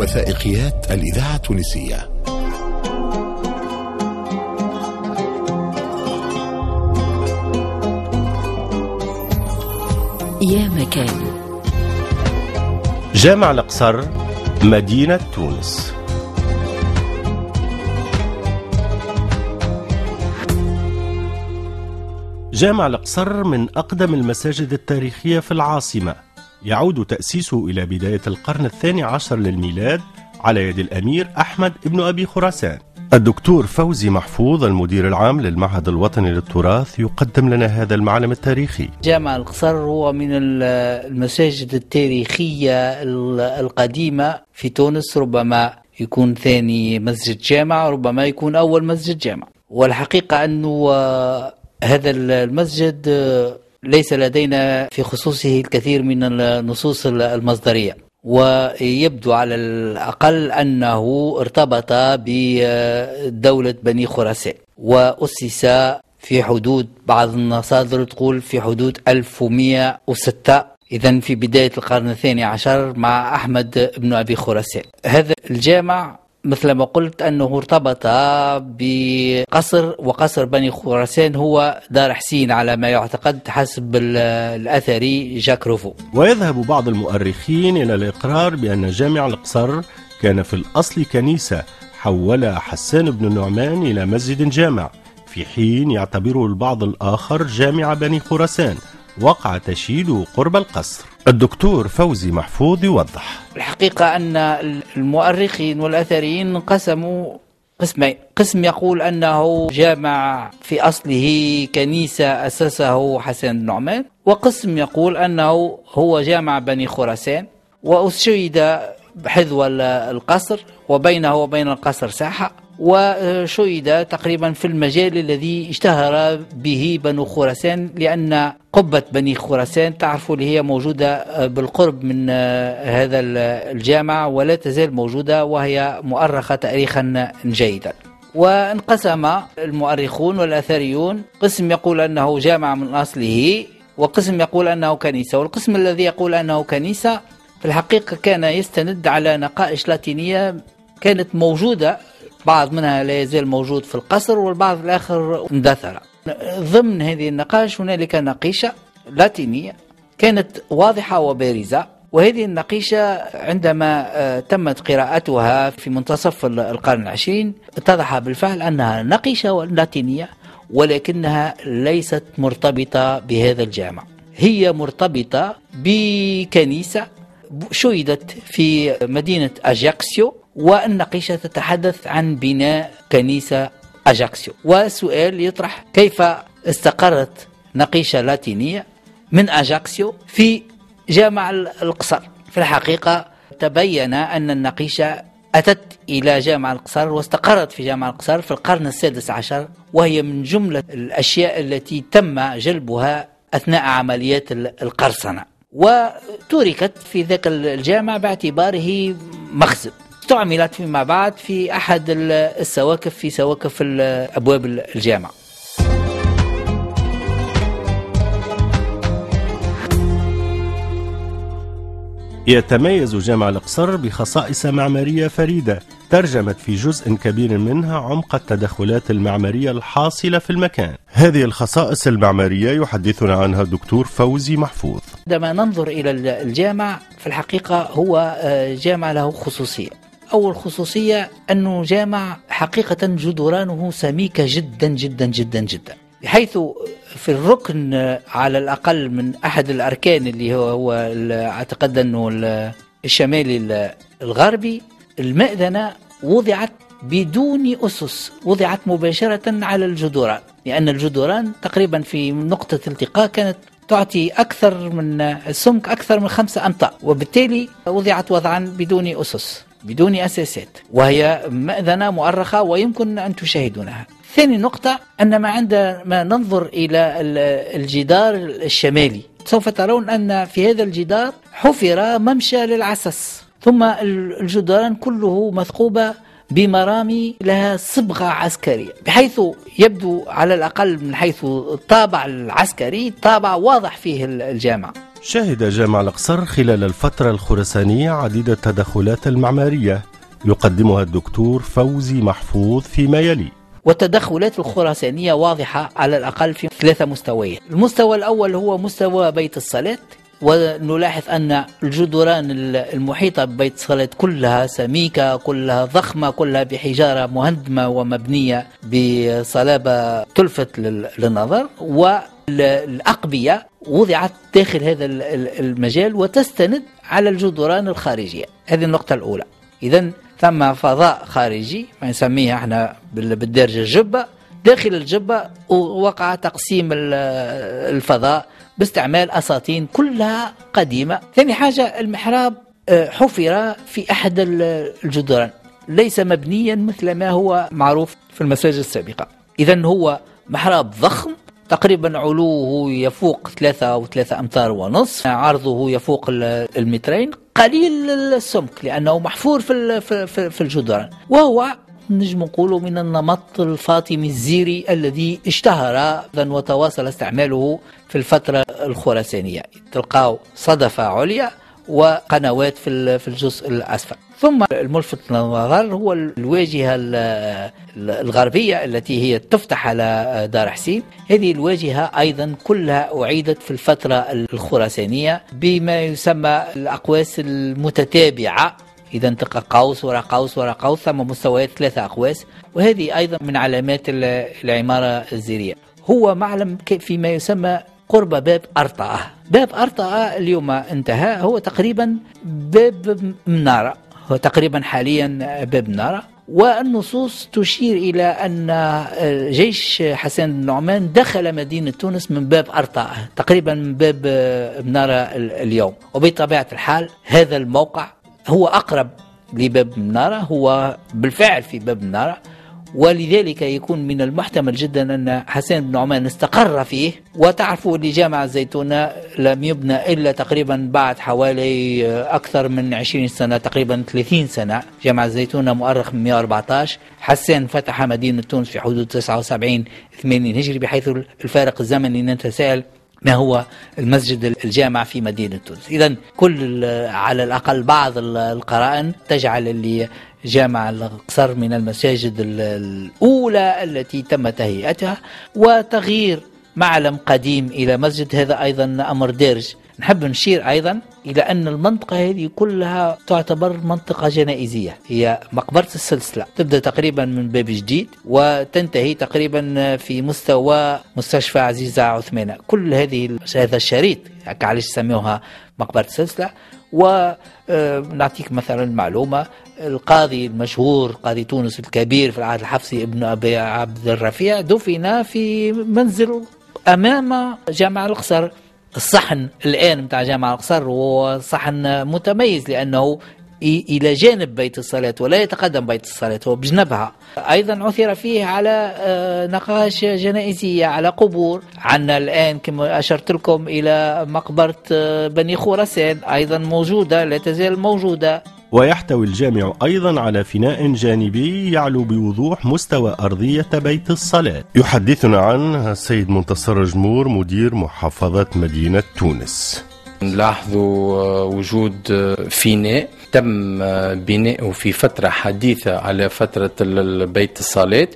وثائقيات الإذاعة التونسية. يا مكان. جامع القصر مدينة تونس. جامع القصر من أقدم المساجد التاريخية في العاصمة. يعود تأسيسه إلى بداية القرن الثاني عشر للميلاد على يد الأمير أحمد بن أبي خراسان. الدكتور فوزي محفوظ المدير العام للمعهد الوطني للتراث يقدم لنا هذا المعلم التاريخي. جامع القصر هو من المساجد التاريخية القديمة في تونس. ربما يكون ثاني مسجد جامع ربما يكون أول مسجد جامع. والحقيقة أنه هذا المسجد ليس لدينا في خصوصه الكثير من النصوص المصدرية. ويبدو على الأقل أنه ارتبط بدولة بني خراسان. وأسس في حدود بعض المصادر تقول في حدود 1106 إذا في بداية القرن الثاني عشر مع أحمد بن أبي خراسان. هذا الجامع مثل ما قلت أنه ارتبط بقصر وقصر بني خراسان هو دار حسين على ما يعتقد حسب الأثري جاك روفو. ويذهب بعض المؤرخين إلى الإقرار بأن جامع القصر كان في الأصل كنيسة حولها حسان بن النعمان إلى مسجد جامع. في حين يعتبره البعض الآخر جامع بني خراسان وقع تشييده قرب القصر. الدكتور فوزي محفوظ يوضح. الحقيقة أن المؤرخين والأثريين قسموا قسمين قسم يقول أنه جامع في أصله كنيسة أسسه حسن بن نعمان وقسم يقول أنه هو جامع بني خراسان وأشيد حذو القصر وبينه وبين القصر ساحة. وشيد تقريبا في المجال الذي اشتهر به بنو خراسان لأن قبة بني خراسان تعرفوا اللي هي موجودة بالقرب من هذا الجامع ولا تزال موجودة وهي مؤرخة تاريخا جيدا. وانقسم المؤرخون والأثريون قسم يقول أنه جامع من أصله وقسم يقول أنه كنيسة. والقسم الذي يقول أنه كنيسة في الحقيقة كان يستند على نقائش لاتينية كانت موجودة بعض منها لا يزال موجود في القصر والبعض الآخر اندثر. ضمن هذه النقاش هنالك نقيشة لاتينية كانت واضحة وبارزة وهذه النقيشة عندما تمت قراءتها في منتصف القرن العشرين اتضح بالفعل أنها نقيشة لاتينية ولكنها ليست مرتبطة بهذا الجامع. هي مرتبطة بكنيسة شيدت في مدينة أجاكسيو والنقيشة تتحدث عن بناء كنيسة أجاكسيو. والسؤال يطرح كيف استقرت نقيشة لاتينية من أجاكسيو في جامع القصر. في الحقيقة تبين أن النقيشة أتت إلى جامع القصر واستقرت في جامع القصر في القرن السادس عشر وهي من جملة الأشياء التي تم جلبها أثناء عمليات القرصنة. وتركت في ذاك الجامع باعتباره مخزن. استعملت فيما بعد في أحد السواكف في سواكف أبواب الجامع. يتميز جامع الأقصر بخصائص معمارية فريدة ترجمت في جزء كبير منها عمق التدخلات المعمارية الحاصلة في المكان. هذه الخصائص المعمارية يحدثنا عنها الدكتور فوزي محفوظ. عندما ننظر إلى الجامع في الحقيقة هو جامع له خصوصية. أول خصوصية أنه جامع حقيقة جدرانه سميكة جدا جدا جدا جدا. بحيث في الركن على الأقل من أحد الأركان اللي هو, هو أعتقد أنه الشمالي الغربي المأذنة وضعت بدون أسس وضعت مباشرة على الجدران. لأن الجدران تقريبا في نقطة التقاء كانت تعطي أكثر من السمك أكثر من خمسة أمتار وبالتالي وضعت وضعا بدون أسس. بدون أساسات وهي مأذنة مؤرخة ويمكن أن تشاهدونها. ثاني نقطة أن ما عندما ننظر إلى الجدار الشمالي سوف ترون أن في هذا الجدار حفر ممشى للعسس. ثم الجدران كله مثقوبة بمرامي لها صبغة عسكرية بحيث يبدو على الأقل من حيث الطابع العسكري طابع واضح فيه الجامع. شهد جامع الأقصر خلال الفترة الخرسانية عديد التدخلات المعمارية. يقدمها الدكتور فوزي محفوظ فيما يلي. والتدخلات الخراسانية واضحة على الأقل في ثلاثة مستويات. المستوى الأول هو مستوى بيت الصلاة ونلاحظ أن الجدران المحيطة ببيت الصلاة كلها سميكة كلها ضخمة كلها بحجارة مهندمة ومبنية بصلابة تلفت للنظر والأقبية وضعت داخل هذا المجال وتستند على الجدران الخارجية. هذه النقطة الأولى. إذا ثم فضاء خارجي ما نسميه إحنا بالدارجة الجبة. داخل الجبة وقع تقسيم الفضاء باستعمال أساطين كلها قديمة. ثاني حاجة المحراب آه، حفر في أحد الجدران. ليس مبنيا مثل ما هو معروف في المساجد السابقة. إذا هو محراب ضخم تقريبا علوه يفوق ثلاثة أو ثلاثة أمتار ونصف عرضه يفوق المترين. قليل السمك لأنه محفور في في الجدران. وهو نجم نقول من النمط الفاطمي الزيري الذي اشتهر وتواصل استعماله في الفترة الخراسانية. تلقاه صدفة عليا وقنوات في الجزء الأسفل. ثم الملفت للنظر هو الواجهة الغربية التي هي تفتح على دار حسين. هذه الواجهة أيضا كلها أعيدت في الفترة الخراسانية بما يسمى الأقواس المتتابعة. إذا تلقى قوس وراء قوس وراء قوس ثم مستويات ثلاثة أقواس. وهذه أيضا من علامات العمارة الزيرية. هو معلم فيما يسمى قرب باب أرطأة. باب أرطأة اليوم انتهى هو تقريبا باب منارة. هو تقريبا حاليا باب منارة والنصوص تشير إلى أن جيش حسن بن نعمان دخل مدينة تونس من باب أرطاء تقريبا من باب منارة اليوم. وبطبيعة الحال هذا الموقع هو أقرب لباب منارة هو بالفعل في باب منارة ولذلك يكون من المحتمل جدا أن حسين بن عمان استقر فيه. وتعرفوا أن جامع الزيتونة لم يبنى إلا تقريبا بعد حوالي أكثر من 20 سنة تقريبا 30 سنة. جامع الزيتونة مؤرخ من 114 حسين فتح مدينة تونس في حدود 79 80 هجري بحيث الفارق الزمني نتساءل ما هو المسجد الجامع في مدينة تونس. إذا كل على الأقل بعض القرائن تجعل اللي جامع الأقصر من المساجد الأولى التي تم تهيئتها وتغيير معلم قديم إلى مسجد هذا أيضا أمر دارج. نحب نشير أيضا إلى أن المنطقة هذه كلها تعتبر منطقة جنائزية. هي مقبرة السلسلة. تبدأ تقريبا من باب جديد وتنتهي تقريبا في مستوى مستشفى عزيزة عثمانة. كل هذه هذا الشريط علاش سموها مقبرة السلسلة. ونعطيك مثلا معلومة. القاضي المشهور قاضي تونس الكبير في العهد الحفصي ابن أبي عبد الرفيع دفن في منزل أمام جامع القصر الصحن الآن متاع جامع القصر هو صحن متميز لأنه إلى جانب بيت الصلاة ولا يتقدم بيت الصلاة هو بجنبها. أيضا عثر فيه على آه، نقاش جنائزية على قبور. عندنا الآن كما أشرت لكم إلى مقبرة آه، بني خراسان أيضا موجودة لا تزال موجودة. ويحتوي الجامع أيضا على فناء جانبي يعلو بوضوح مستوى أرضية بيت الصلاة. يحدثنا عنه السيد منتصر جمور مدير محافظة مدينة تونس. نلاحظوا آه، وجود فناء تم بناؤه في فترة حديثة على فترة بيت الصلاة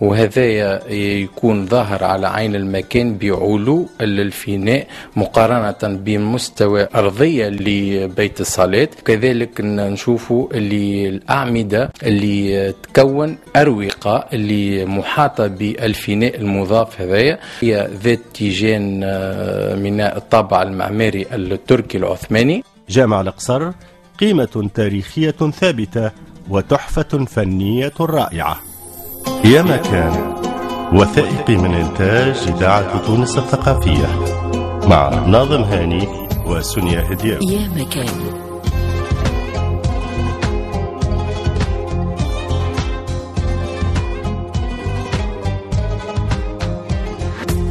وهذا يكون ظاهر على عين المكان بعلو الفناء مقارنة بمستوى أرضية لبيت الصلاة كذلك نشوفوا اللي الأعمدة اللي تكون أروقة اللي محاطة بالفناء المضاف هذايا هي ذات تيجان آه، من الطابع المعماري التركي العثماني. جامع الأقصر قيمة تاريخية ثابتة وتحفة فنية رائعة. يا مكان وثائقي من إنتاج إذاعة تونس الثقافية مع ناظم هاني وسونيا هدياوي يا مكان.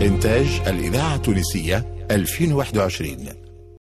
إنتاج الإذاعة التونسية 2021